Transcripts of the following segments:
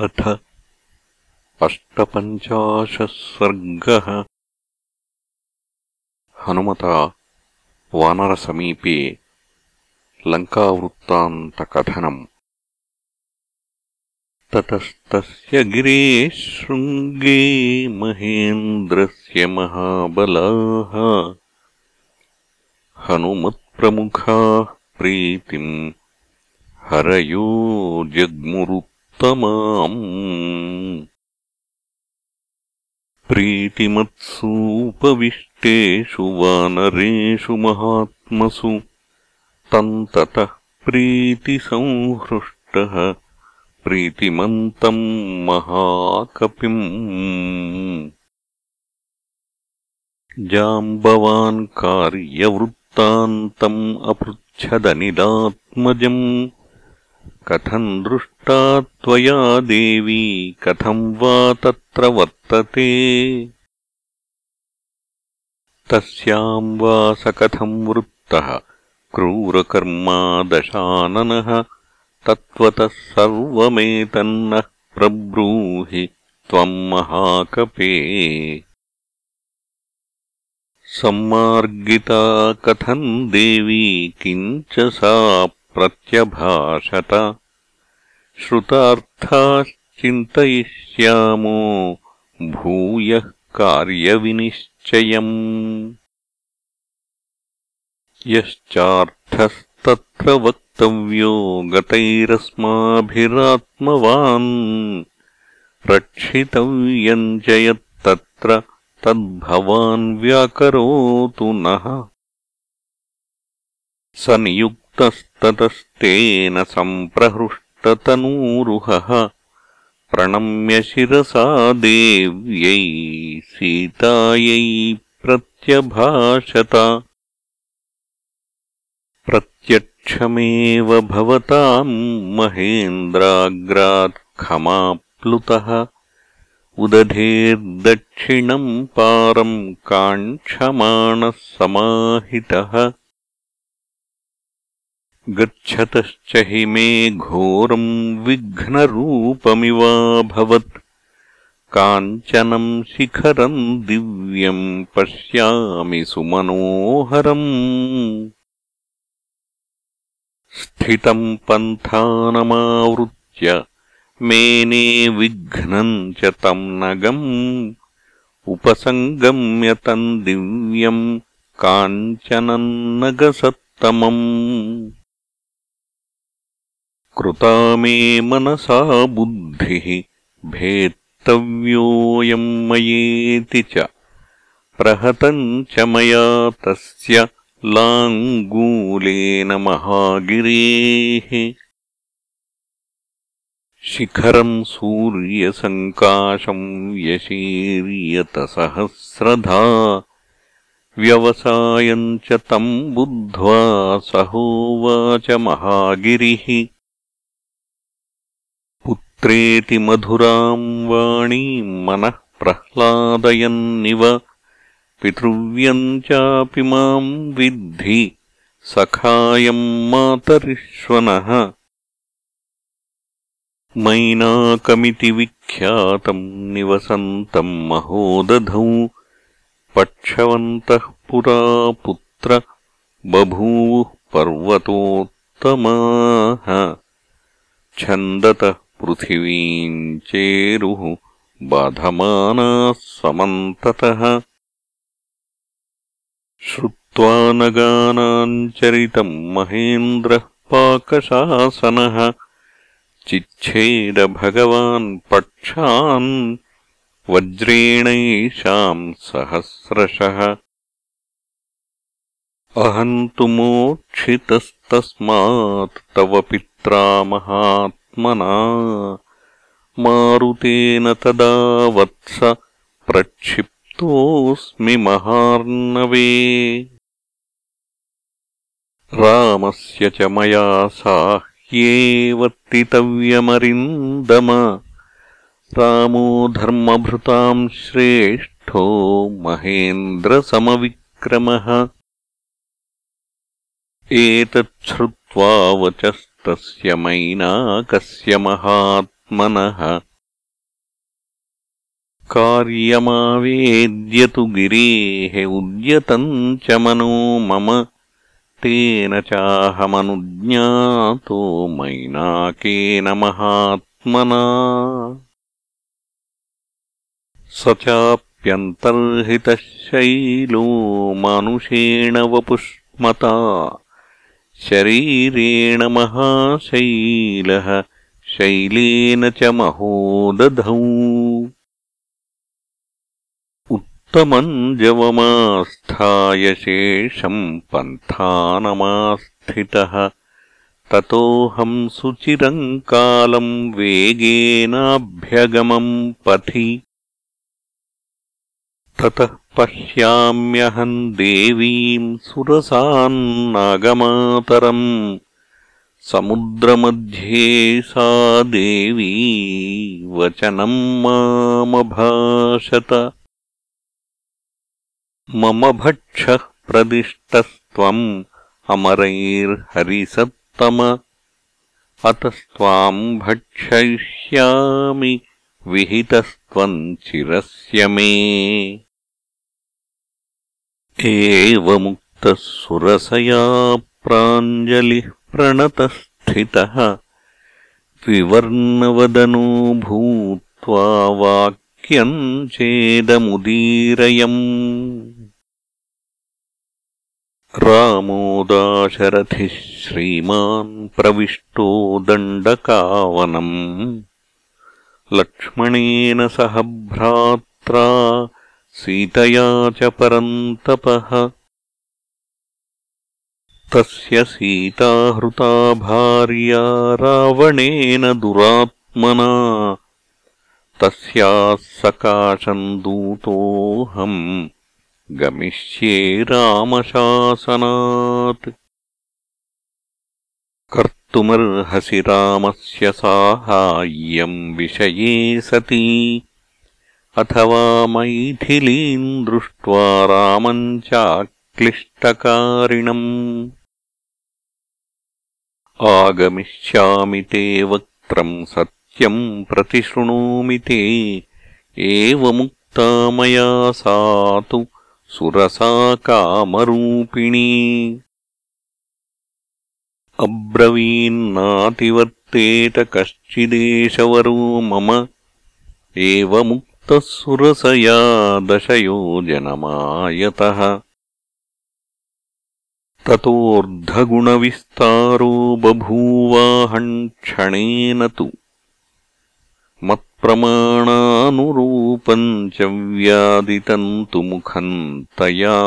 अथ अष्टपञ्चाशः सर्गः। हनुमता वानरसमीपे लङ्कावृत्तान्तकथनम्। ततस्तस्य गिरे शृङ्गे महेन्द्रस्य महाबलाः। हनुमत्प्रमुखाः प्रीतिम् हरयो जग्मुरु प्रीतिमत्सूपविष्टेषु वानरेषु महात्मसु तम् ततः प्रीतिसंहृष्टः प्रीतिमन्तम् महाकपिम्। जाम्बवान् कार्यवृत्तान्तम् अपृच्छदनिदात्मजम् कथम् दृष्टा त्वया देवी? कथम् वा तत्र वर्तते? तस्याम् वा स कथम् वृत्तः? क्रूरकर्मा दशाननः तत्त्वतः सर्वमेतन्नः प्रब्रूहि त्वम् महाकपे। सम्मार्गिता कथम् देवी? किञ्च सा प्रत्यभाषत श्रुतार्थाश्चिन्तयिष्यामो भूयः कार्यविनिश्चयम्। यश्चार्थस्तत्र वक्तव्यो गतैरस्माभिरात्मवान् रक्षितव्यम् च यत्तत्र तद्भवान् व्याकरोतु नः। स नियुक्तस्ततस्तेन सम्प्रहृष्टतनूरुहः प्रणम्य शिरसा देव्यै सीतायै प्रत्यभाषत। प्रत्यक्षमेव भवताम् महेन्द्राग्रात् खमाप्लुतः। उदधेर्दक्षिणम् पारम् काङ्क्षमाणः समाहितः गच्छतश्च हि मे घोरम् विघ्नरूपमिवाभवत्। काञ्चनम् शिखरम् दिव्यम् पश्यामि सुमनोहरम्। स्थितम् पन्थानमावृत्य मेने विघ्नम् च तम् नगम्। उपसङ्गम्य तम् दिव्यम् काञ्चनम् नगसत्तमम् कृता मे मनसा बुद्धिः भेत्तव्योऽयम् मयेति च। प्रहतम् च मया तस्य लाङ्गूलेन महागिरेः। शिखरम् सूर्यसङ्काशम् व्यशीर्यतसहस्रधा व्यवसायम् च तम् बुद्ध्वा सहोवाच महागिरिः पुत्रेति मधुराम् वाणीम् मनः प्रह्लादयन्निव पितृव्यम् चापि माम् विद्धि सखायम् मातरिष्वनः। मैनाकमिति विख्यातम् निवसन्तम् महोदधौ पक्षवन्तः पुरा पुत्र बभूवुः पर्वतोत्तमाः। छन्दतः पृथिवीम् चेरुः बाधमानाः समन्ततः श्रुत्वा नगानाम् चरितम् महेन्द्रः पाकशासनः। चिच्छेदभगवान् पक्षान् वज्रेणैषाम् सहस्रशः। अहम् तु मोक्षितस्तस्मात् तव पित्रा मारुतेन तदा वत्स प्रक्षिप्तोऽस्मि महार्णवे। रामस्य च मया साह्ये वर्तितव्यमरिन्दम रामो धर्मभृताम् श्रेष्ठो महेन्द्रसमविक्रमः। एतच्छ्रुत्वा वचस्तस्य मैनाकस्य महात्मनः। कार्यमावेद्य तु गिरेः उद्यतम् च मनो मम। तेन चाहमनुज्ञातो मैनाकेन महात्मना। स चाप्यन्तर्हितः शैलो मानुषेण वपुष्मता शरीरेण महाशैलः शैलेन च महोदधौ। उत्तमम् जवमास्थाय शेषम् पन्थानमास्थितः ततोऽहम् सुचिरम् कालम् वेगेनाभ्यगमम् पथि। ततः पश्याम्यहम् देवीम् सुरसान्नागमातरम्। समुद्रमध्ये सा देवी वचनम् मामभाषत। मम भक्षः प्रदिष्टस्त्वम् अमरैर्हरिसत्तम। अतस्त्वाम् भक्षयिष्यामि विहितस्त्वम् चिरस्य मे एवमुक्तः सुरसया प्राञ्जलिः प्रणतस्थितः विवर्णवदनो भूत्वा वाक्यम् चेदमुदीरयम्। रामोदाशरथिः श्रीमान् प्रविष्टो दण्डकावनम्। लक्ष्मणेन सह भ्रात्रा सीतया च परन्तपः। तस्य सीताहृता भार्या रावणेन दुरात्मना। तस्याः सकाशम् दूतोऽहम् गमिष्ये रामशासनात्। कर्तुमर्हसि रामस्य साहाय्यम् विषये सती अथवा मैथिलीम् दृष्ट्वा रामम् चाक्लिष्टकारिणम्। आगमिष्यामि ते वक्त्रम् सत्यम् प्रतिशृणोमि ते। एवमुक्ता मया सा तु सुरसा कामरूपिणी। अब्रवीन्नातिवर्तेत कश्चिदेशवरो मम। एवमुक् सुरसया दशयोजनमायतः। ततोऽर्धगुणविस्तारो बभूवाहम् क्षणेन तु। मत्प्रमाणानुरूपम् च व्यादितम् तु मुखम् तया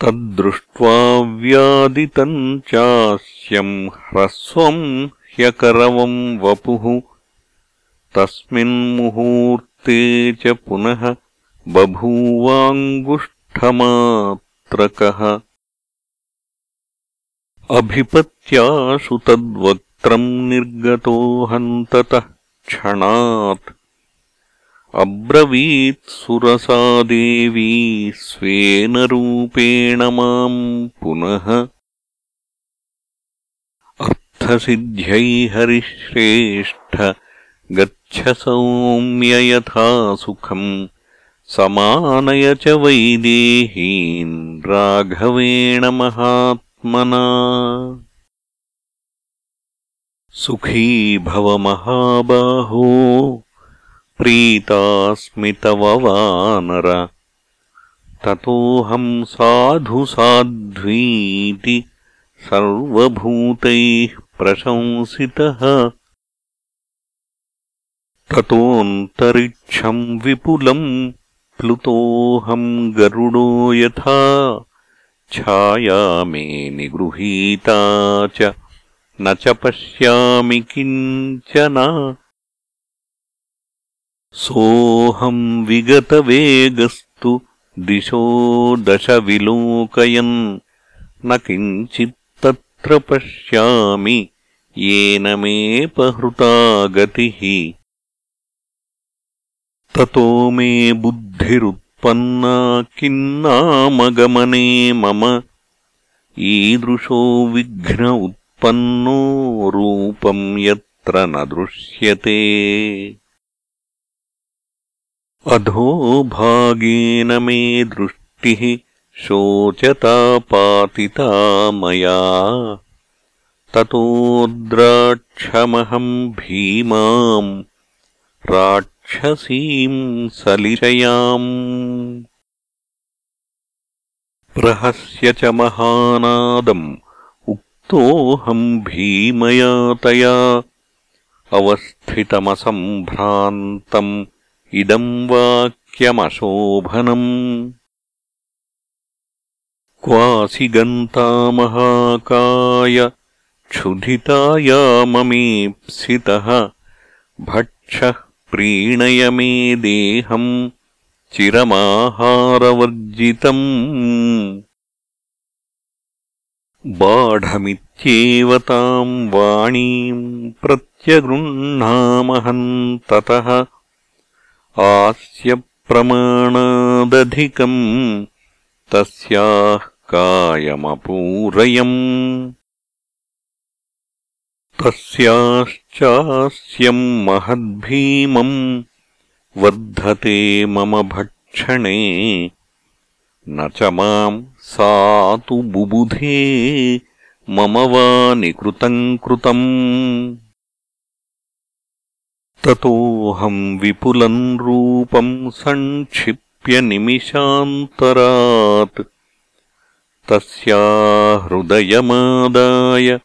तद्दृष्ट्वा व्यादितम् चास्यम् ह्रस्वम् ह्यकरवम् वपुः तस्मिन्मुहूर्ते च पुनः बभूवाङ्गुष्ठमात्रकः। अभिपत्याशु तद्वक्त्रम् निर्गतोऽहन्ततः क्षणात्। अब्रवीत्सुरसा देवी स्वेन रूपेण माम् पुनः। अर्थसिद्ध्यै हरिश्रेष्ठ गच्छ सौम्य यथा सुखम् समानय च वैदेहीन् राघवेण महात्मना। सुखी भव महाबाहो प्रीतास्मि तव वानर। ततोऽहम् साधु साध्वीति सर्वभूतैः प्रशंसितः ततोऽन्तरिक्षम् विपुलम् प्लुतोऽहम् गरुडो यथा। छाया मे निगृहीता च न च पश्यामि किञ्चन। सोऽहम् विगतवेगस्तु दिशो दशविलोकयन्। न किञ्चित्तत्र पश्यामि येन मेऽपहृता गतिः ततो मे बुद्धिरुत्पन्ना किन्नामगमने मम ईदृशो विघ्न उत्पन्नो रूपम् यत्र न दृश्यते। अधोभागेन मे दृष्टिः शोचता पातिता मया ततोद्राक्षमहम् भीमाम् राक्षसीम् सलिशयाम् प्रहस्य च महानादम् उक्तोऽहम् भीमया तया अवस्थितमसम्भ्रान्तम् इदम् वाक्यमशोभनम्। क्वासि गन्तामहाकाय क्षुधिताया ममेप्सितः भक्षः प्रीणय मे देहम् चिरमाहारवर्जितम्। बाढमित्येव ताम् वाणीम् प्रत्यगृह्णामहम् ततः आस्यप्रमाणादधिकम् तस्याः कायमपूरयम् तस्याश्चास्यम् महद्भीमम् वर्धते मम भक्षणे। न च माम् सा तु बुबुधे मम वा निकृतम् कृतम्। ततोऽहम् विपुलम् रूपम् सङ्क्षिप्य निमिषान्तरात्। तस्या हृदयमादाय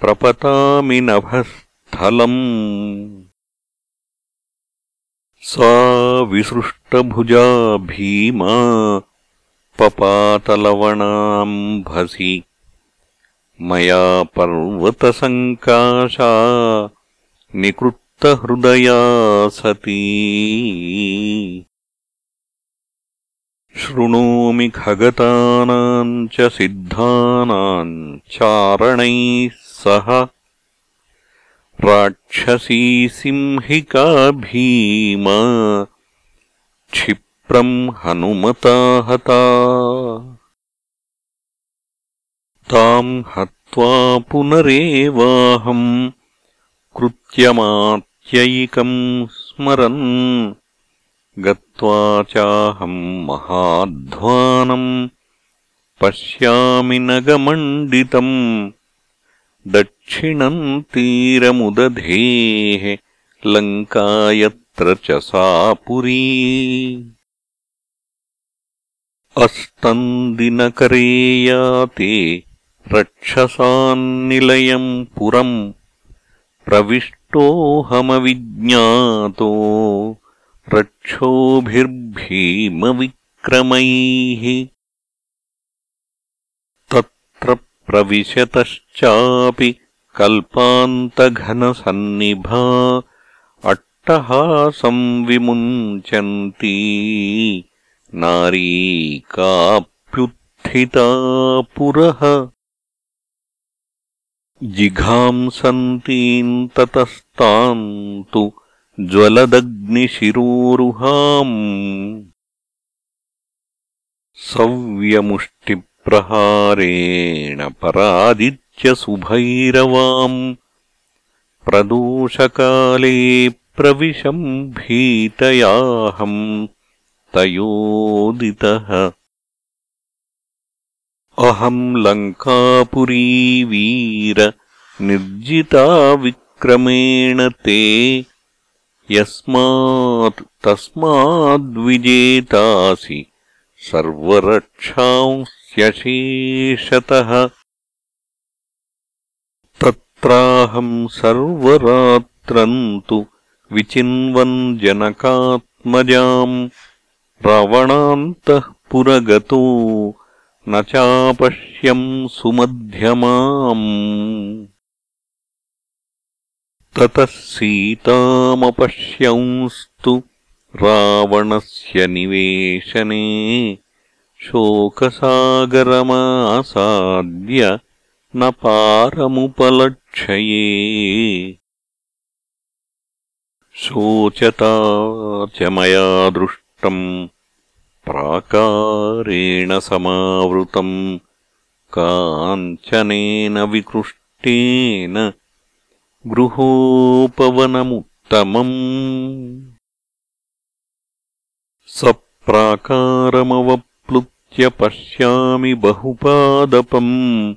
प्रपतामि नभस्थलम्। सा विसृष्टभुजा भीमा पपातलवणाम्भसि। मया पर्वतसङ्काशा निकृत्तहृदया सती। शृणोमि खगतानाम् च सिद्धानाम् चारणैः सह राक्षसी सिंहिका भीमा क्षिप्रम् हनुमता हता। ताम् हत्वा पुनरेवाहम् कृत्यमात्ययिकम् स्मरन् गत्वा चाहम् महाध्वानम् पश्यामि नगमण्डितम् दक्षिणम् तीरमुदधेः लङ्का यत्र च सा पुरी। अस्तम् दिनकरे याते रक्षसान्निलयम् पुरम् प्रविष्टोऽहमविज्ञातो रक्षोभिर्भीमविक्रमैः तत्र प्रविशतश्चापि कल्पान्तघनसन्निभा अट्टहासं विमुञ्चन्ती नारी काप्युत्थिता पुरः जिघांसन्तीम् ततस्ताम् तु ज्वलदग्निशिरोरुहाम् सव्यमुष्टिप्रहारेण परादित्यसुभैरवाम् प्रदोषकाले प्रविशम् भीतयाहम् तयोदितः। अहम् लङ्कापुरीवीर निर्जिता विक्रमेण ते। यस्मात् तस्माद्विजेतासि सर्वरक्षांस्यशेषतः तत्राहम् सर्वरात्रम् तु विचिन्वन् जनकात्मजाम् रावणान्तः पुरगतो न चापश्यम् सुमध्यमाम्। ततः सीतामपश्यंस्तु रावणस्य निवेशने शोकसागरमासाद्य न पारमुपलक्षये। शोचता च मया दृष्टम् प्राकारेण समावृतम्। काञ्चनेन विकृष्टेन गृहोपवनमुत्तमम् सप्राकारमवप्लुत्य पश्यामि बहुपादपम्।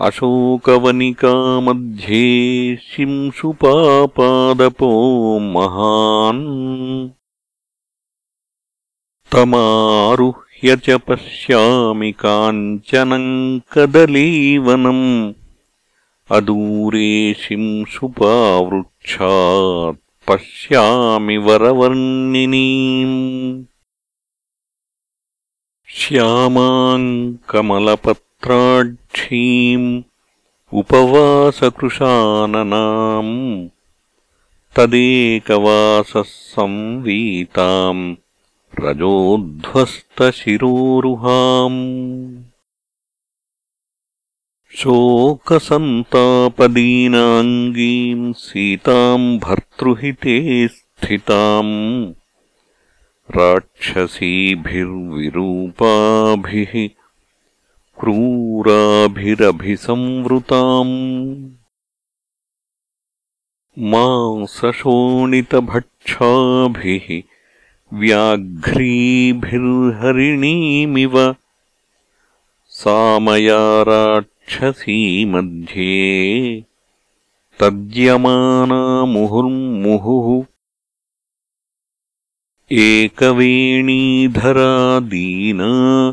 अशोकवनिकामध्ये शिंशुपापादपो महान्। तमारुह्य च पश्यामि काञ्चनम् कदलीवनम्। अदूरे शिंशुपावृक्षात् पश्यामि वरवर्णिनीम् श्यामाम् कमलपत्राक्षीम् उपवासकृशाननाम् तदेकवासः संवीताम् रजोध्वस्तशिरोरुहाम् शोकसन्तापदीनाङ्गीम् सीताम् भर्तृहिते स्थिताम् राक्षसीभिर्विरूपाभिः क्रूराभिरभिसंवृताम्। मांसशोणितभक्षाभिः व्याघ्रीभिर्हरिणीमिव। सामया राक्षसी मध्ये तद्यमाना मुहुर्मुहुः एकवेणीधरा दीना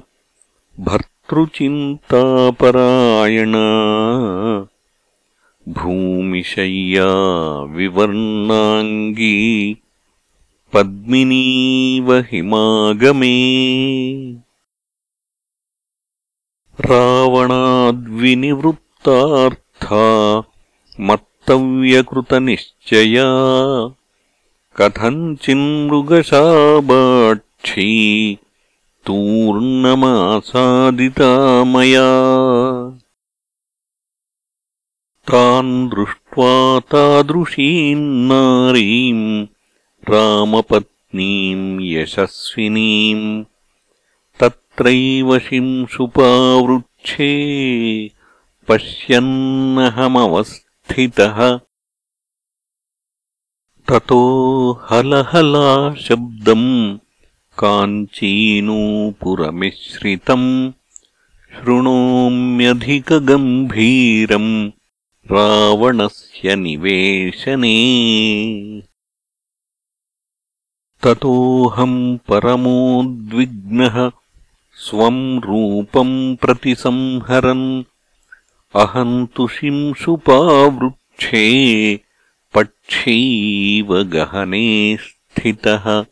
भर्तृचिन्तापरायणा। भूमिशय्या विवर्णाङ्गी पद्मिनीव हिमागमे। रावणाद्विनिवृत्तार्था मत्तव्यकृतनिश्चया कथञ्चिन्मृगशाबाक्षी तूर्णमासादिता मया। तान् दृष्ट्वा तादृशीन्नारीम् रामपत्नीम् यशस्विनीम् तत्रैव शिंशुपावृक्षे पश्यन्नहमवस्थितः ततो हलहलाशब्दम् काञ्चीनूपुरमिश्रितम् शृणोम्यधिकगम्भीरम् रावणस्य निवेशने। ततोऽहम् परमोद्विग्नः स्वम् रूपम् प्रतिसंहरन्। अहम् तु शिंशुपावृक्षे पक्षीव गहने स्थितः।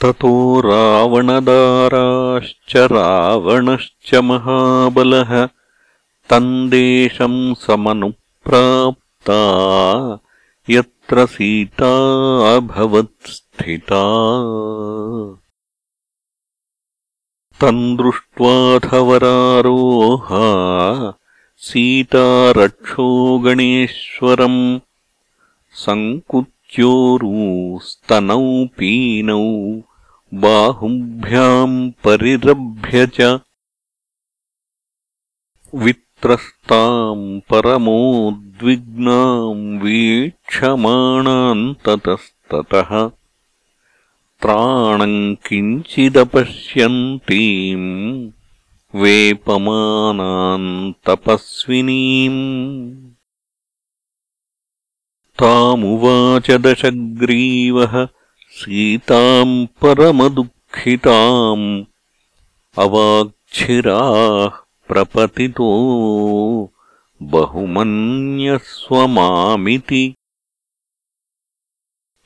ततो रावणदाराश्च रावणश्च महाबलः। तम् देशम् समनुप्राप्ता। यत्र सीता अभवत् स्थिता। तम् दृष्ट्वाथवरारोहा रक्षो गणेश्वरम् सङ्कुच्योरूस्तनौ पीनौ बाहुभ्याम् परिरभ्य च वित्रस्ताम् परमोद्विग्नाम् वीक्षमाणाम् ततस्ततः त्राणम् किञ्चिदपश्यन्तीम् वेपमानाम् तपस्विनीम्। तामुवाच दशग्रीवः सीताम् परमदुःखिताम्। अवाक्षिराः प्रपतितो बहुमन्यस्वमामिति।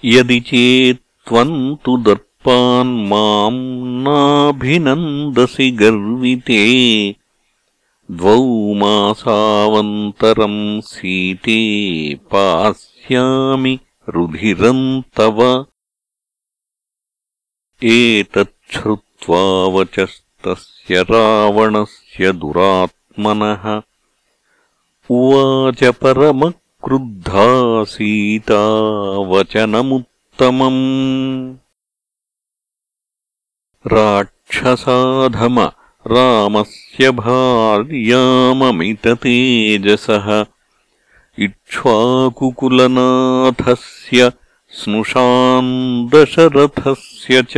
यदि चेत्त्वम् तु दर्पान् माम् नाभिनन्दसि गर्विते। द्वौ मासावन्तरम् सीते पास्यामि रुधिरम् तव। एतच्छ्रुत्वा वचस्तस्य रावणस्य दुरात्मनः। उवाच परमक्रुद्धा सीता वचनमुत्तमम् राक्षसाधम रामस्य भार्याममिततेजसः इक्ष्वाकुकुलनाथस्य दशरथस्य च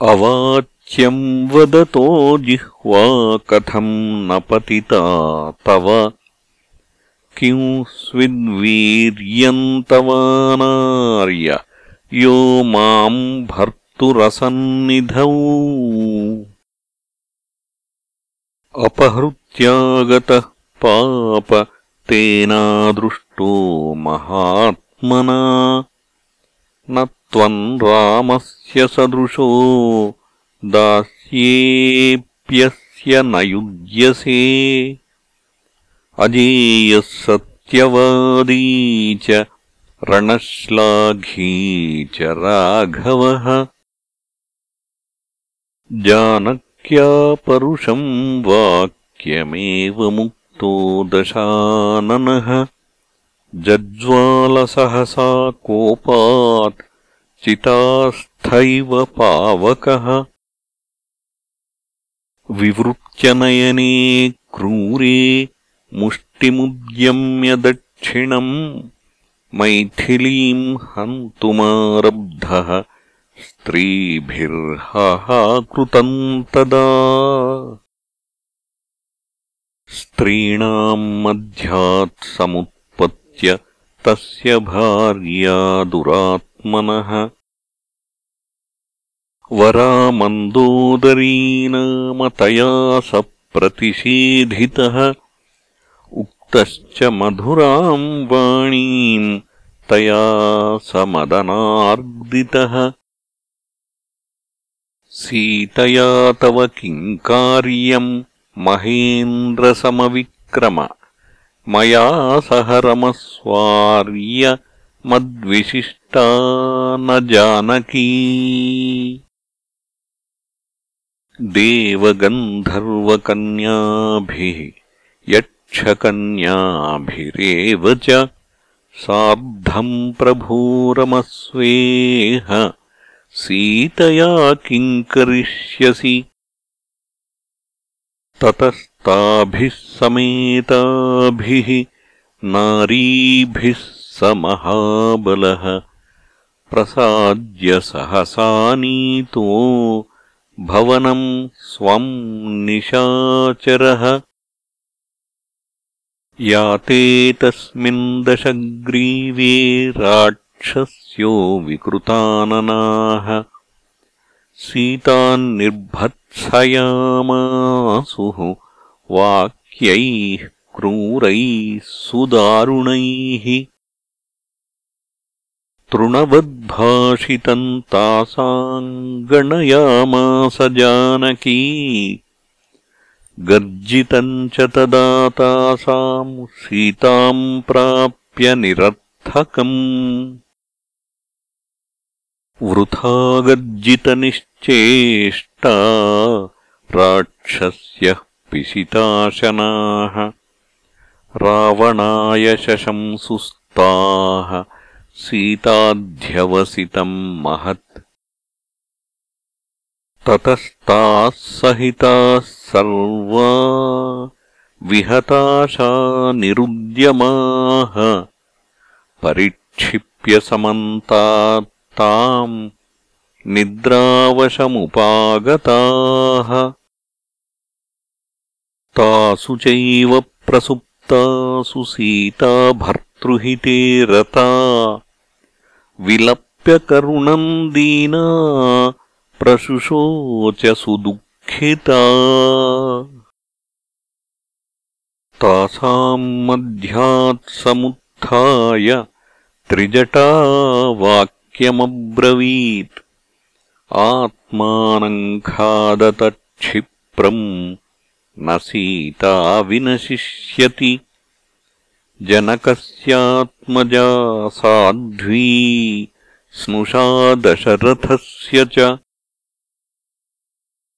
अवाच्यम् वदतो जिह्वा कथम् न पतिता तव स्विद्वीर्यन्तवानार्य यो माम् भर्तुरसन्निधौ। अपहृत्यागतः पाप तेनादृष्टो महात्मना। न त्वम् रामस्य सदृशो दास्येऽप्यस्य न युज्यसे। अजेयः सत्यवादी च रणश्लाघी च राघवः। जानक्या परुषम् वाक्यमेव मुक्तो दशाननः। जज्वालसहसा कोपात् चितास्थैव पावकः। विवृत्यनयने क्रूरे मुष्टिमुद्यम्य दक्षिणम् मैथिलीम् हन्तुमारब्धः स्त्रीभिर्हाहाकृतम् तदा। स्त्रीणाम् मध्यात् समुत्पत्य तस्य भार्या दुरात्मनः। वरामन्दोदरीनामतया स प्रतिषेधितः तश्च मधुराम् वाणीम् तया समदनार्दितः। सीतया तव किम् कार्यम् महेन्द्रसमविक्रम। मया सह रमस्वार्य मद्विशिष्टा न जानकी। देवगन्धर्वकन्याभिः यक्षकन्याभिरेव च सार्धम् प्रभूरमस्वेह सीतया किम् करिष्यसि? ततस्ताभिः समेताभिः नारीभिः स महाबलः प्रसाद्य सहसानीतो भवनम् स्वम् निशाचरः याते तस्मिन् दशग्रीवे राक्षस्यो विकृताननाः। सीतान्निर्भत्सयामासुः वाक्यैः क्रूरैः सुदारुणैः। तृणवद्भाषितम् तासाम् गणयामास जानकी गर्जितम् च तदा तासाम् सीताम् प्राप्य निरर्थकम्। वृथा गर्जितनिश्चेष्टा राक्षस्यः पिशिताशनाः रावणाय शशंसुस्ताः सीताध्यवसितम् महत् ततस्ताः सहिताः सर्वा विहताशा निरुद्यमाः परिक्षिप्य समन्तात्ताम् निद्रावशमुपागताः। तासु चैव प्रसुप्तासु सीता भर्तृहिते रता। विलप्यकरुणम् दीना प्रशुशोच सुदुःखिता तासाम् मध्यात्समुत्थाय त्रिजटा वाक्यमब्रवीत् आत्मानम् खादतक्षिप्रम् न सीता विनशिष्यति। जनकस्यात्मजा साध्वी स्नुषा दशरथस्य च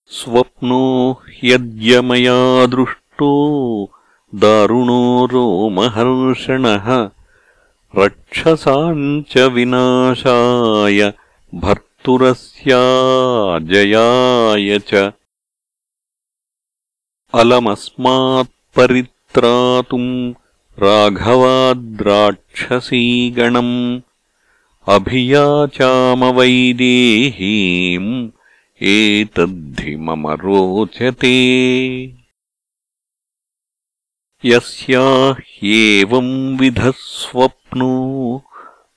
स्वप्नो ह्यद्यमया दृष्टो दारुणो रोमहर्षणः रक्षसाम् च विनाशाय भर्तुरस्याजयाय च। अलमस्मात्परित्रातुम् राघवाद्राक्षसीगणम् अभियाचामवैदेहीम् एतद्धि मम रोचते। यस्या ह्येवंविधः स्वप्नो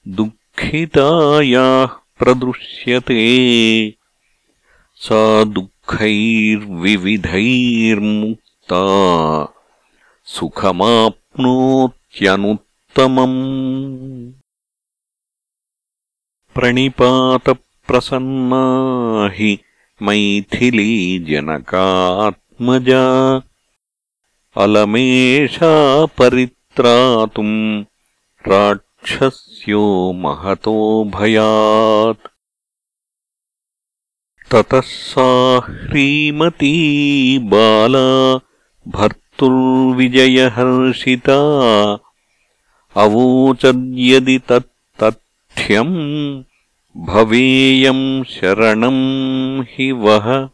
दुःखितायाः प्रदृश्यते। सा दुःखैर्विविधैर्मुक्ता सुखमाप्नोत्यनुत्तमम्। प्रणिपातप्रसन्ना हि मैथिलीजनकात्मजा। अलमेषा परित्रातुम् राक्षस्यो महतो भयात्। ततः सा ह्रीमती बाला भर्तुर्विजयहर्षिता। अवोचद्यदि तत्तथ्यम् भवेयम् शरणम् हि वः।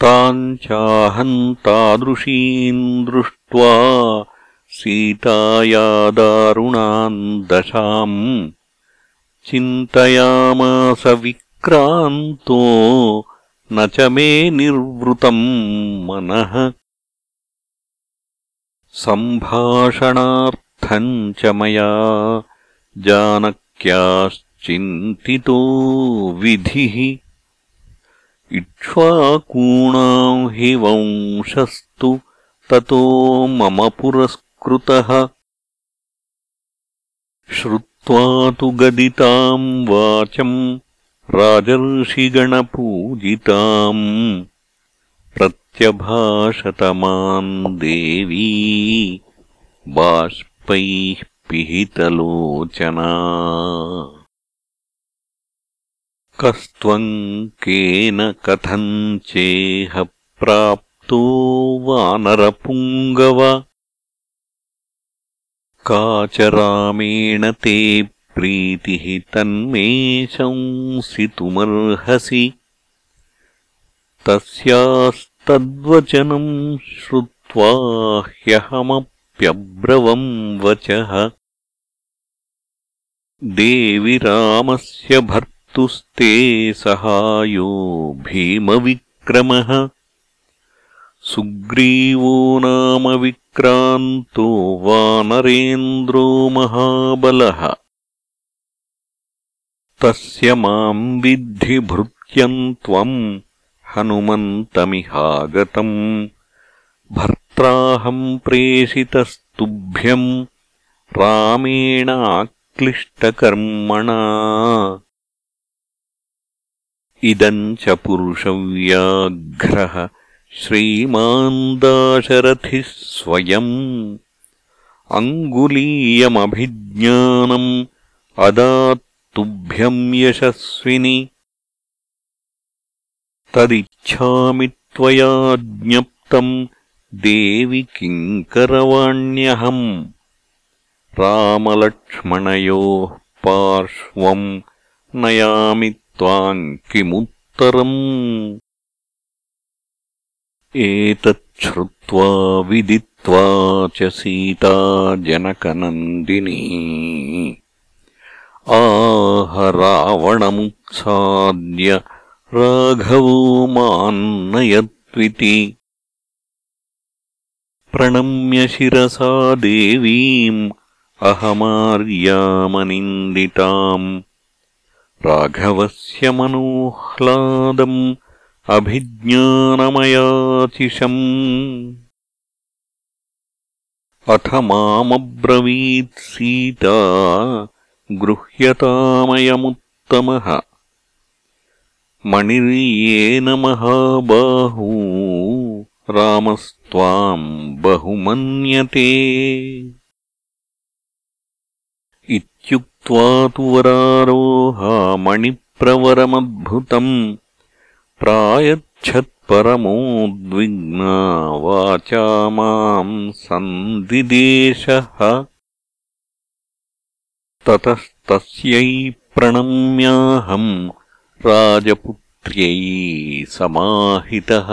ताम् चाहम् तादृशीम् दृष्ट्वा सीताया दारुणाम् दशाम्। चिन्तयामास विक्रान्तो न च मे निर्वृतम् मनः। सम्भाषणार्थम् च मया जानक्याश्चिन्तितो विधिः। इक्ष्वाकूणाम् हि वंशस्तु ततो मम पुरस्कृतः। श्रुत्वा तु गदिताम् वाचम् राजर्षिगणपूजिताम्। प्रत्यभाषतमाम् देवी बाष्पैः पिहितलोचना। कस्त्वम् केन कथम् चेह प्राप्तो वानरपुङ्गव। का च रामेण ते प्रीतिः तन्मे शंसितुमर्हसि। तस्यास्तद्वचनम् श्रुत्वा ह्यहमप्यब्रवम् वचः। देवि रामस्य भर् तुस्ते सहायो भीमविक्रमः। सुग्रीवो नाम विक्रान्तो वानरेन्द्रो महाबलः। तस्य माम् विद्धि भृत्यम् त्वम् हनुमन्तमिहागतम् भर्त्राहम् प्रेषितस्तुभ्यम् रामेणाक्लिष्टकर्मणा। इदम् च पुरुषव्याघ्रः श्रीमान् दाशरथिः स्वयम्। अङ्गुलीयमभिज्ञानम् अदात्तुभ्यम् यशस्विनि। तदिच्छामि त्वया ज्ञप्तम् देवि किङ्करवाण्यहम् रामलक्ष्मणयोः पार्श्वम् नयामि त्वाम् किमुत्तरम्। एतच्छ्रुत्वा विदित्वा च सीता जनकनन्दिनी आह रावणमुत्साद्य राघवो मान्नयत्विति प्रणम्य शिरसा देवीम् अहमार्यामनिन्दिताम्। राघवस्य मनोह्लादम् अभिज्ञानमयाचिशम् अथ मामब्रवीत् सीता गृह्यतामयमुत्तमः। मणिर्येन महाबाहू रामस्त्वाम् बहुमन्यते। इत्युक्त्वा तु वरारोहामणिप्रवरमद्भुतम् प्रायच्छत्परमोद्विग्ना वाचा माम् सन्दिदेशः ततस्तस्यै प्रणम्याहम् राजपुत्र्यै समाहितः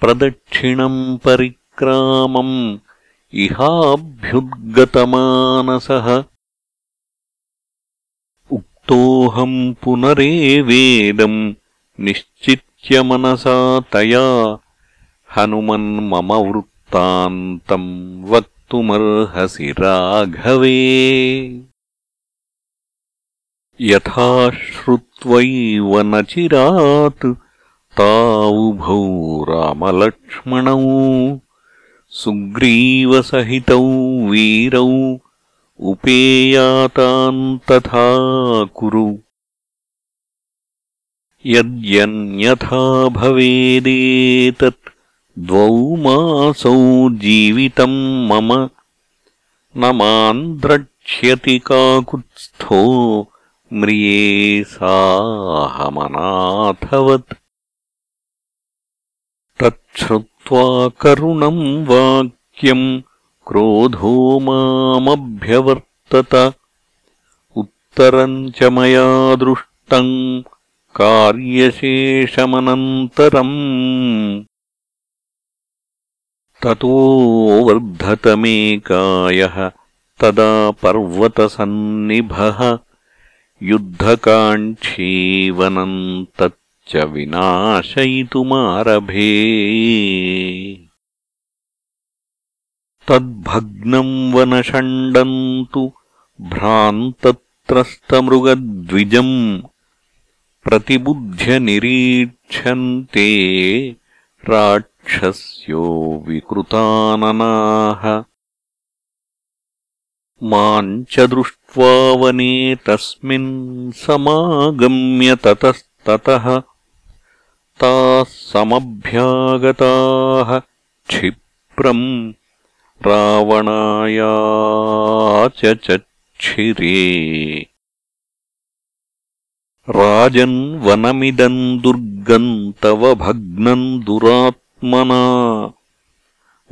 प्रदक्षिणम् परिक्रामम् इहाभ्युद्गतमानसः। उक्तोऽहम् पुनरेवेदम् निश्चित्यमनसा तया हनुमन्मम वृत्तान्तम् वक्तुमर्हसि राघवे। यथा श्रुत्वैव न चिरात् तावुभौ रामलक्ष्मणौ सुग्रीवसहितौ वीरौ उपेयाताम् तथा कुरु यद्यन्यथा भवेदेतत् द्वौ मासौ जीवितम् मम न माम् द्रक्ष्यति काकुत्स्थो म्रिये साहमनाथवत् तच्छ्रुत्वा करुणम् वाक्यम् क्रोधो मामभ्यवर्तत। उत्तरम् च मया दृष्टम् कार्यशेषमनन्तरम्। ततो वर्धतमेकायः तदा पर्वतसन्निभः। युद्धकाङ्क्षीवनम् तच्च विनाशयितुमारभे। तद्भग्नम् वनषण्डम् तु भ्रान्तत्रस्तमृगद्विजम् प्रतिबुध्यनिरीक्षन्ते राक्षस्यो विकृताननाः। माम् च दृष्ट्वा वने तस्मिन् समागम्य ततस्ततः ताः समभ्यागताः क्षिप्रम् रावणायाचक्षिरे राजन् वनमिदम् दुर्गम् तव भग्नम् दुरात्मना।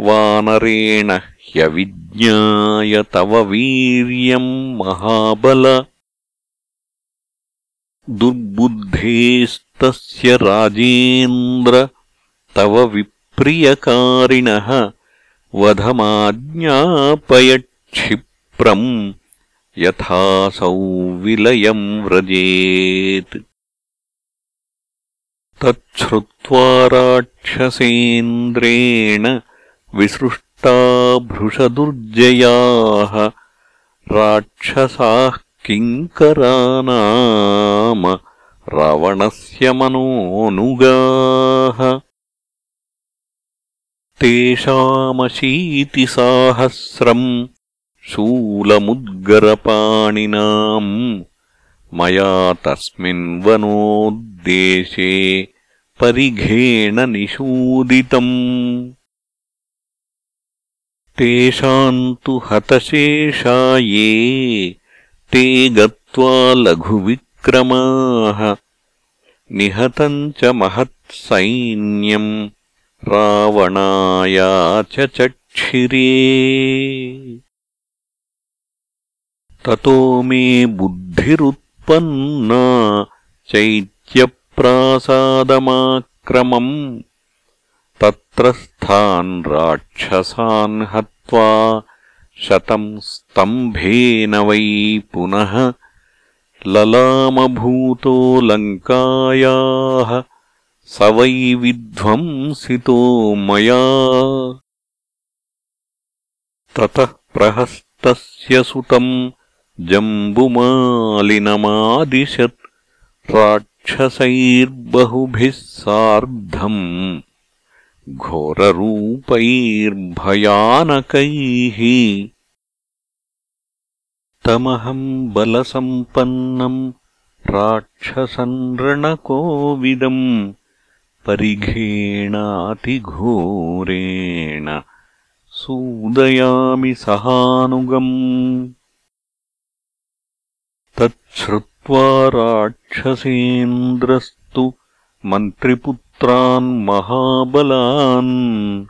वानरेण ह्यविज्ञाय तव वीर्यम् महाबल दुर्बुद्धेस्तस्य राजेन्द्र तव विप्रियकारिणः वधमाज्ञापयक्षिप्रम् यथासौ विलयम् व्रजेत्। तच्छ्रुत्वा राक्षसेन्द्रेण विसृष्टा भृशदुर्जयाः राक्षसाः किङ्करानाम रावणस्य मनोऽनुगाः तेषामशीतिसाहस्रम् शूलमुद्गरपाणिनाम् मया तस्मिन् वनोद्देशे परिघेण निषूदितम् तेषाम् तु हतशेषा ये ते गत्वा लघुविक्रमाः निहतम् च महत्सैन्यम् चक्षिरे। ततो मे बुद्धिरुत्पन्ना चैत्यप्रासादमाक्रमम्। तत्रस्थान् राक्षसान् हत्वा शतम् स्तम्भेन वै पुनः ललामभूतो लङ्कायाः स वै विध्वंसितो मया। ततः प्रहस्तस्य सुतम् जम्बुमालिनमादिशत् राक्षसैर्बहुभिः सार्धम् घोररूपैर्भयानकैः तमहम् बलसम्पन्नम् राक्षसन्रणकोविदम् परिघेणातिघोरेण सूदयामि सहानुगम्। तच्छ्रुत्वा राक्षसेन्द्रस्तु मन्त्रिपुत्रान् महाबलान्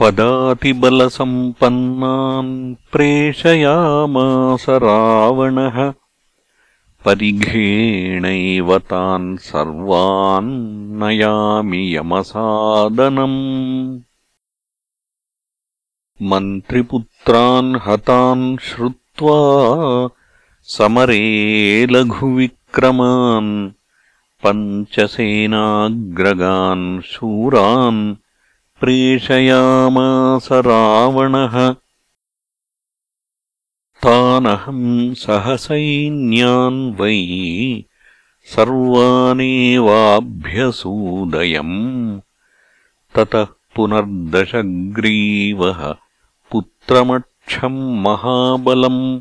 पदातिबलसम्पन्नान् प्रेषयामास रावणः। परिघेणैव तान् सर्वान् नयामि यमसादनम्। मन्त्रिपुत्रान् हतान् श्रुत्वा समरे लघुविक्रमान् पञ्चसेनाग्रगान् शूरान् प्रेषयामास रावणः। तानहम् सहसैन्यान् वै सर्वानेवाभ्यसूदयम्। ततः पुनर्दशग्रीवः पुत्रमक्षम् महाबलम्।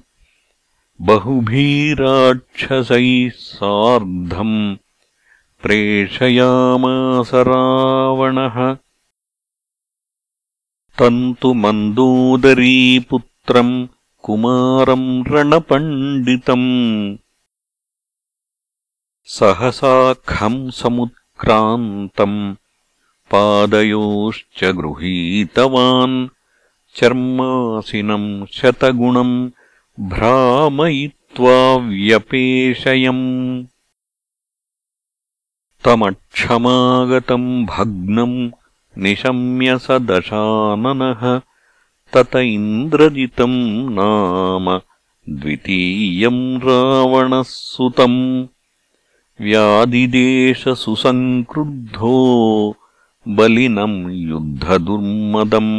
बहुभीराक्षसैः सार्धम्। प्रेषयामास रावणः तन्तु मन्दोदरीपुत्रम् कुमारम् रणपण्डितम्। सहसाखम् समुत्क्रान्तम् पादयोश्च गृहीतवान्। चर्मासिनम् शतगुणम् भ्रामयित्वा व्यपेशयम्। तमक्षमागतम् भग्नम् निशम्य स दशाननः तत इन्द्रजितम् नाम द्वितीयम् रावणः सुतम् व्यादिदेशसुसङ्क्रुद्धो बलिनम् युद्धदुर्मदम्।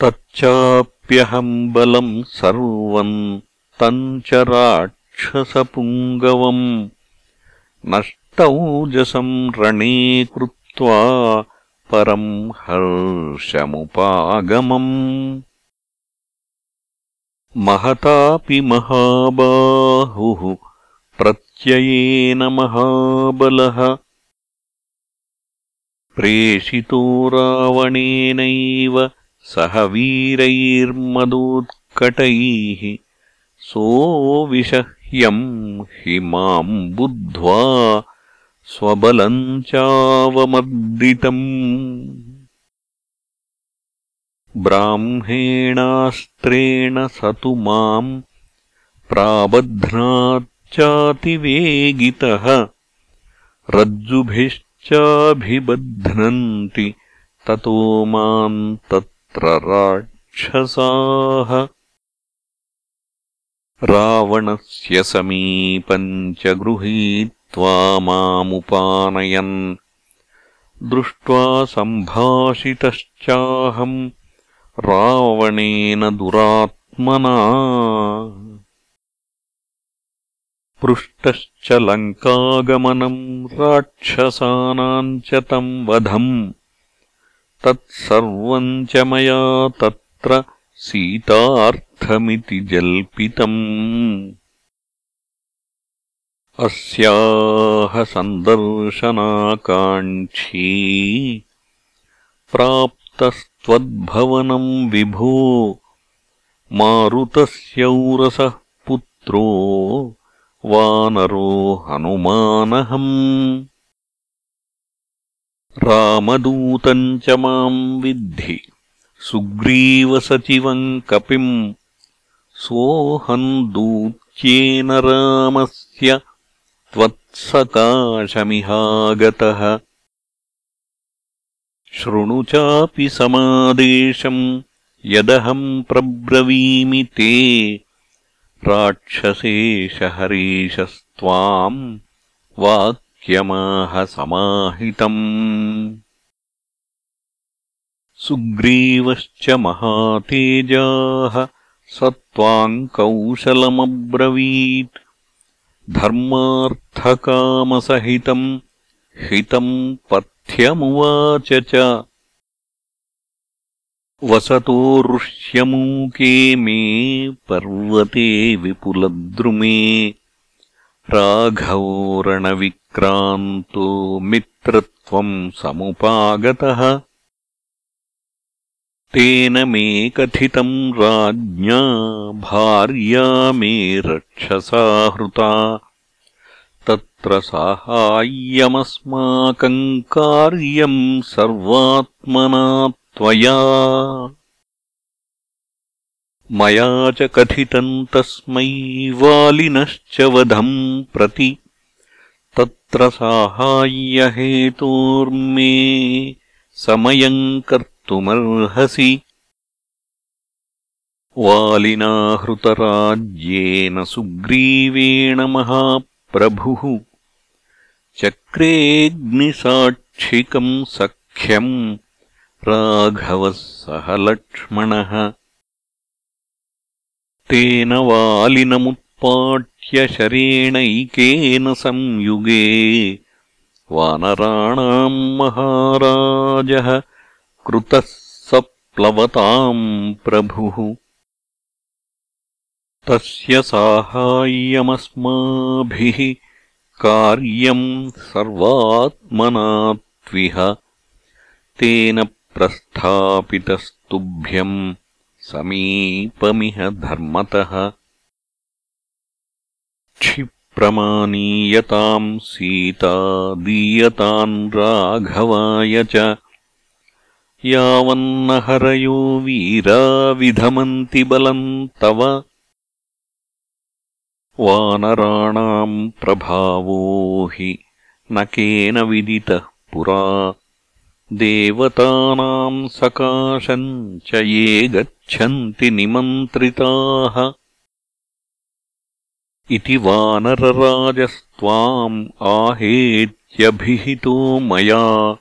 तच्चाप्यहम् बलम् सर्वम् तम् च राक्षसपुङ्गवम् नष्टौजसम् रणे कृत्वा परम् हर्षमुपागमम्। महतापि महाबाहुः प्रत्ययेन महाबलः। प्रेषितो रावणेनैव सह वीरैर्मदोत्कटैः सोऽविषह्यम् हि माम् बुद्ध्वा स्वबलम् चावमर्दितम्। ब्राह्मेणास्त्रेण स तु माम् प्राबध्नाच्चातिवेगितः। रज्जुभिश्चाभिबध्नन्ति ततो माम् तत् राक्षसाः। रावणस्य समीपम् च गृहीत्वा मामुपानयन्। दृष्ट्वा सम्भाषितश्चाहम् रावणेन दुरात्मना। पृष्टश्च लङ्कागमनम् राक्षसानाम् च तम् वधम्। तत्सर्वम् च मया तत्र सीतार्थमिति जल्पितम् अस्याः सन्दर्शनाकाङ्क्षी प्राप्तस्त्वद्भवनम् विभो मारुतस्यौरसः पुत्रो वानरो हनुमानहम्। रामदूतम् च माम् विद्धि सुग्रीवसचिवम् कपिम् सोऽहम् दूत्येन रामस्य त्वत्सकाशमिहागतः। शृणु चापि समादेशम् यदहम् प्रब्रवीमि ते। राक्षसेशहरीशस्त्वाम् वाक् समाहितम्। सुग्रीवश्च महातेजाः स त्वाम् कौशलमब्रवीत् धर्मार्थकामसहितम् हितम् पथ्यमुवाच च। वसतो ऋष्यमूके मे पर्वते विपुलद्रुमे राघवोरणविक्रान्तो मित्रत्वम् समुपागतः तेन मे कथितम् राज्ञा भार्या मे रक्षसाहृता तत्र साहाय्यमस्माकम् कार्यम् सर्वात्मना त्वया। मया च कथितम् तस्मै वालिनश्च वधम् प्रति। तत्र साहाय्यहेतोर्मे समयम् कर्तुमिच्छामि वक्तुमर्हसि वालिनाहृतराज्येन सुग्रीवेण महाप्रभुः। चक्रेऽग्निसाक्षिकम् सख्यम् राघवः सह लक्ष्मणः। तेन वालिनमुत्पाट्य शरेणैकेन संयुगे। वानराणाम् महाराजः कृतः सप्लवताम् प्रभुः। तस्य साहाय्यमस्माभिः कार्यम् सर्वात्मनात्विह। तेन प्रस्थापितस्तुभ्यम् समीपमिह धर्मतः। क्षिप्रमानीयताम् सीता दीयताम् राघवाय च यावन्नहरयो वीरा विधमन्ति बलम् तव। वानराणाम् प्रभावो हि न केन विदितः पुरा। देवतानाम् सकाशम् च ये गच्छन्ति निमन्त्रिताः। इति वानरराजस्त्वाम् आहेत्यभिहितो मया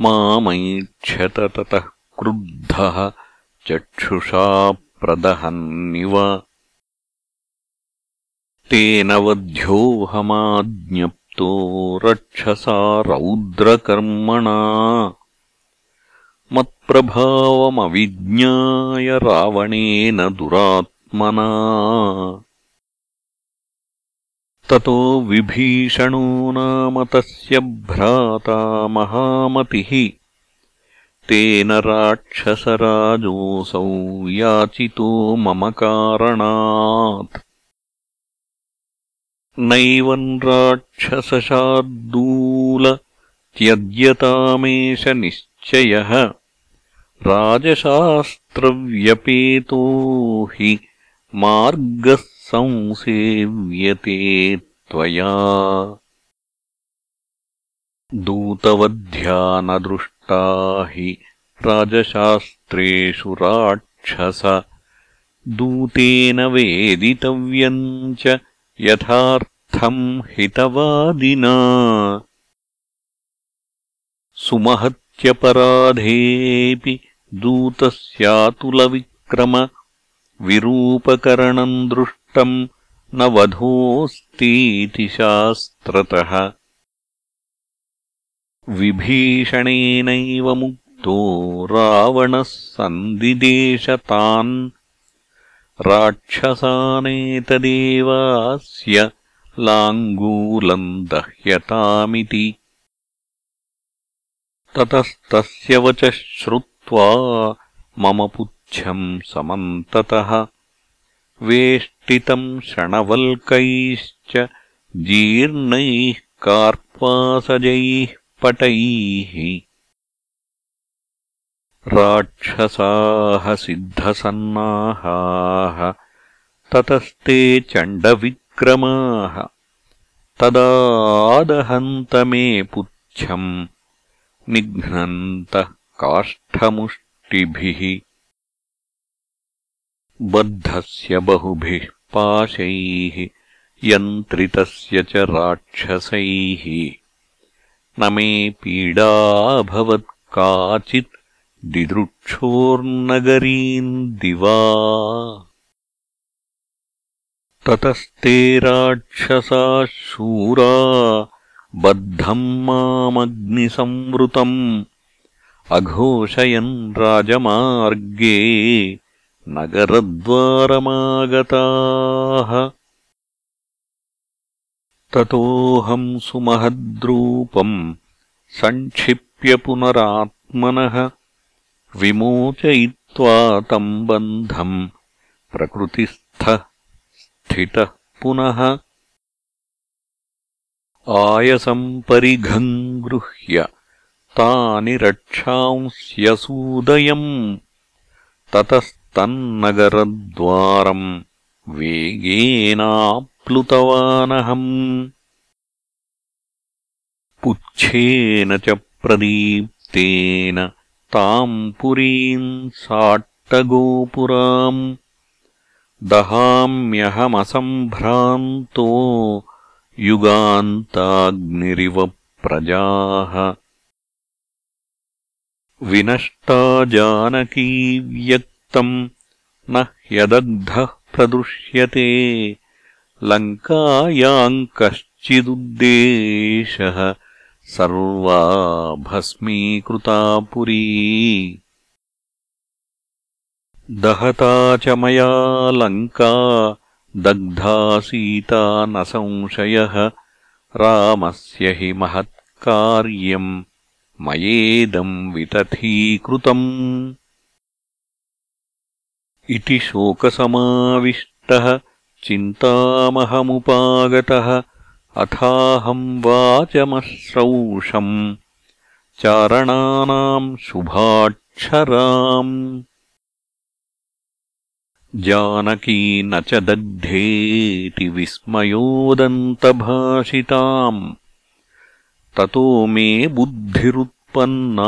मामैक्षत ततः क्रुद्धः चक्षुषा प्रदहन्निव। तेन वध्योऽहमाज्ञप्तो रक्षसा रौद्रकर्मणा। मत्प्रभावमविज्ञाय रावणेन दुरात्मना ततो विभीषणो नाम तस्य भ्राता महामतिः। तेन राक्षसराजोऽसौ याचितो मम कारणात्। नैवम् राक्षसशार्दूल त्यज्यतामेष निश्चयः। राजशास्त्रव्यपेतो हि मार्गः संसेव्यते त्वया। दूतवध्या हि राजशास्त्रेषु राक्षस। दूतेन वेदितव्यम् च यथार्थम् हितवादिना। सुमहत्यपराधेऽपि दूतस्यातुलविक्रम विरूपकरणम् न वधोऽस्तीति शास्त्रतः। विभीषणेनैव मुक्तो रावणः सन्दिदेशतान् राक्षसानेतदेवास्य लाङ्गूलम् दह्यतामिति। ततस्तस्य वचः श्रुत्वा मम पुच्छम् समन्ततः वेष्टितम् शणवल्कैश्च जीर्णैः कार्पासजैः पटैः राक्षसाः सिद्धसन्नाहाः ततस्ते चण्डविक्रमाः तदादहन्त मे पुच्छम् निघ्नन्तः काष्ठमुष्टिभिः बद्धस्य बहुभिः पाशैः यन्त्रितस्य च राक्षसैः। न मे पीडाभवत् काचित् दिदृक्षोर्नगरीम् दिवा। ततस्ते राक्षसाः शूरा बद्धम् मामग्निसंवृतम् अघोषयन् राजमार्गे नगरद्वारमागताः। ततोऽहम् सुमहद्रूपम् सङ्क्षिप्य पुनरात्मनः विमोचयित्वा तम् बन्धम् प्रकृतिस्थः स्थितः पुनः आयसम् परिघम् गृह्य तानि रक्षांस्यसूदयम् ततस्तन्नगरद्वारम् वेगेनाप्लुतवानहम्। पुच्छेन च प्रदीप्तेन ताम् पुरीम् साट्टगोपुराम्। दहाम्यहमसम्भ्रान्तो युगान्ताग्निरिव प्रजाः। विनष्टा जानकी न ह्यदग्धः प्रदृश्यते। लङ्कायाम् कश्चिदुद्देशः सर्वा भस्मीकृता पुरी। दहता च मया लङ्का दग्धा सीता न संशयः। रामस्य हि महत्कार्यम् मयेदम् वितथीकृतम् इति शोकसमाविष्टः चिन्तामहमुपागतः। अथाहम् वाचमश्रौषम्। चारणानाम् शुभाक्षराम्। जानकी न च दग्धेति विस्मयोदन्तभाषिताम्। ततो मे बुद्धिरुत्पन्ना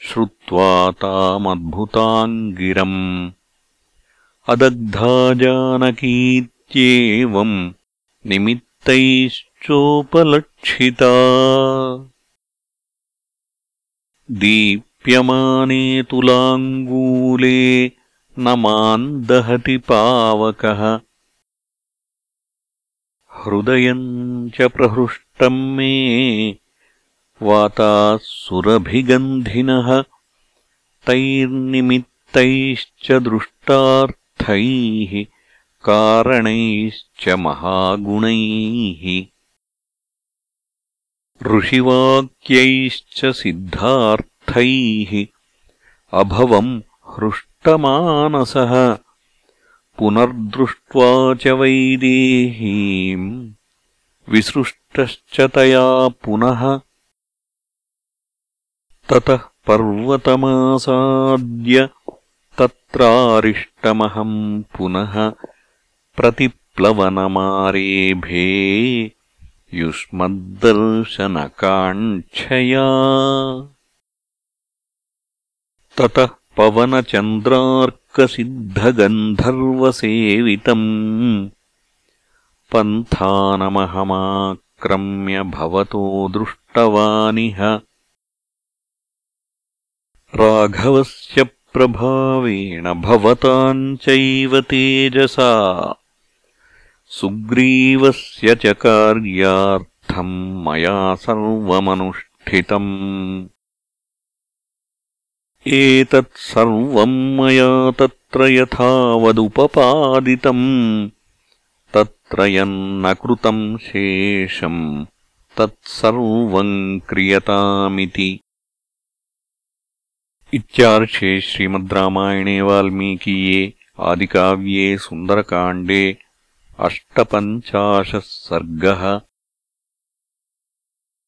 श्रुत्वा तामद्भुताम् गिरम् अदग्धा जानकीत्येवम् निमित्तैश्चोपलक्षिता। दीप्यमाने तुलाङ्गूले न माम् दहति पावकः। हृदयम् च प्रहृष्टम् मे वाताः सुरभिगन्धिनः तैर्निमित्तैश्च दृष्टार्थ कारणैश्च महागुणैः ऋषिवाक्यैश्च सिद्धार्थैः अभवम् हृष्टमानसः पुनर्दृष्ट्वा च वैदेहीम् विसृष्टश्च तया पुनः ततः पर्वतमासाद्य तत्रारिष्टमहम् पुनः प्रतिप्लवनमारेभे युष्मद्दर्शनकाङ्क्षया। ततः पवनचन्द्रार्कसिद्धगन्धर्वसेवितम् पन्थानमहमाक्रम्य भवतो दृष्टवानिह। राघवस्य प्रभावेण भवताम् चैव तेजसा। सुग्रीवस्य च कार्यार्थम् मया सर्वमनुष्ठितम्। एतत् सर्वम् मया तत्र यथावदुपपादितम्। तत्र यन्न कृतम् शेषम्। तत्सर्वम् क्रियतामिति इत्यार्षे श्रीमद् रामायणे वाल्मीकीये आदिकाव्ये सुन्दरकाण्डे अष्टपञ्चाशः सर्गः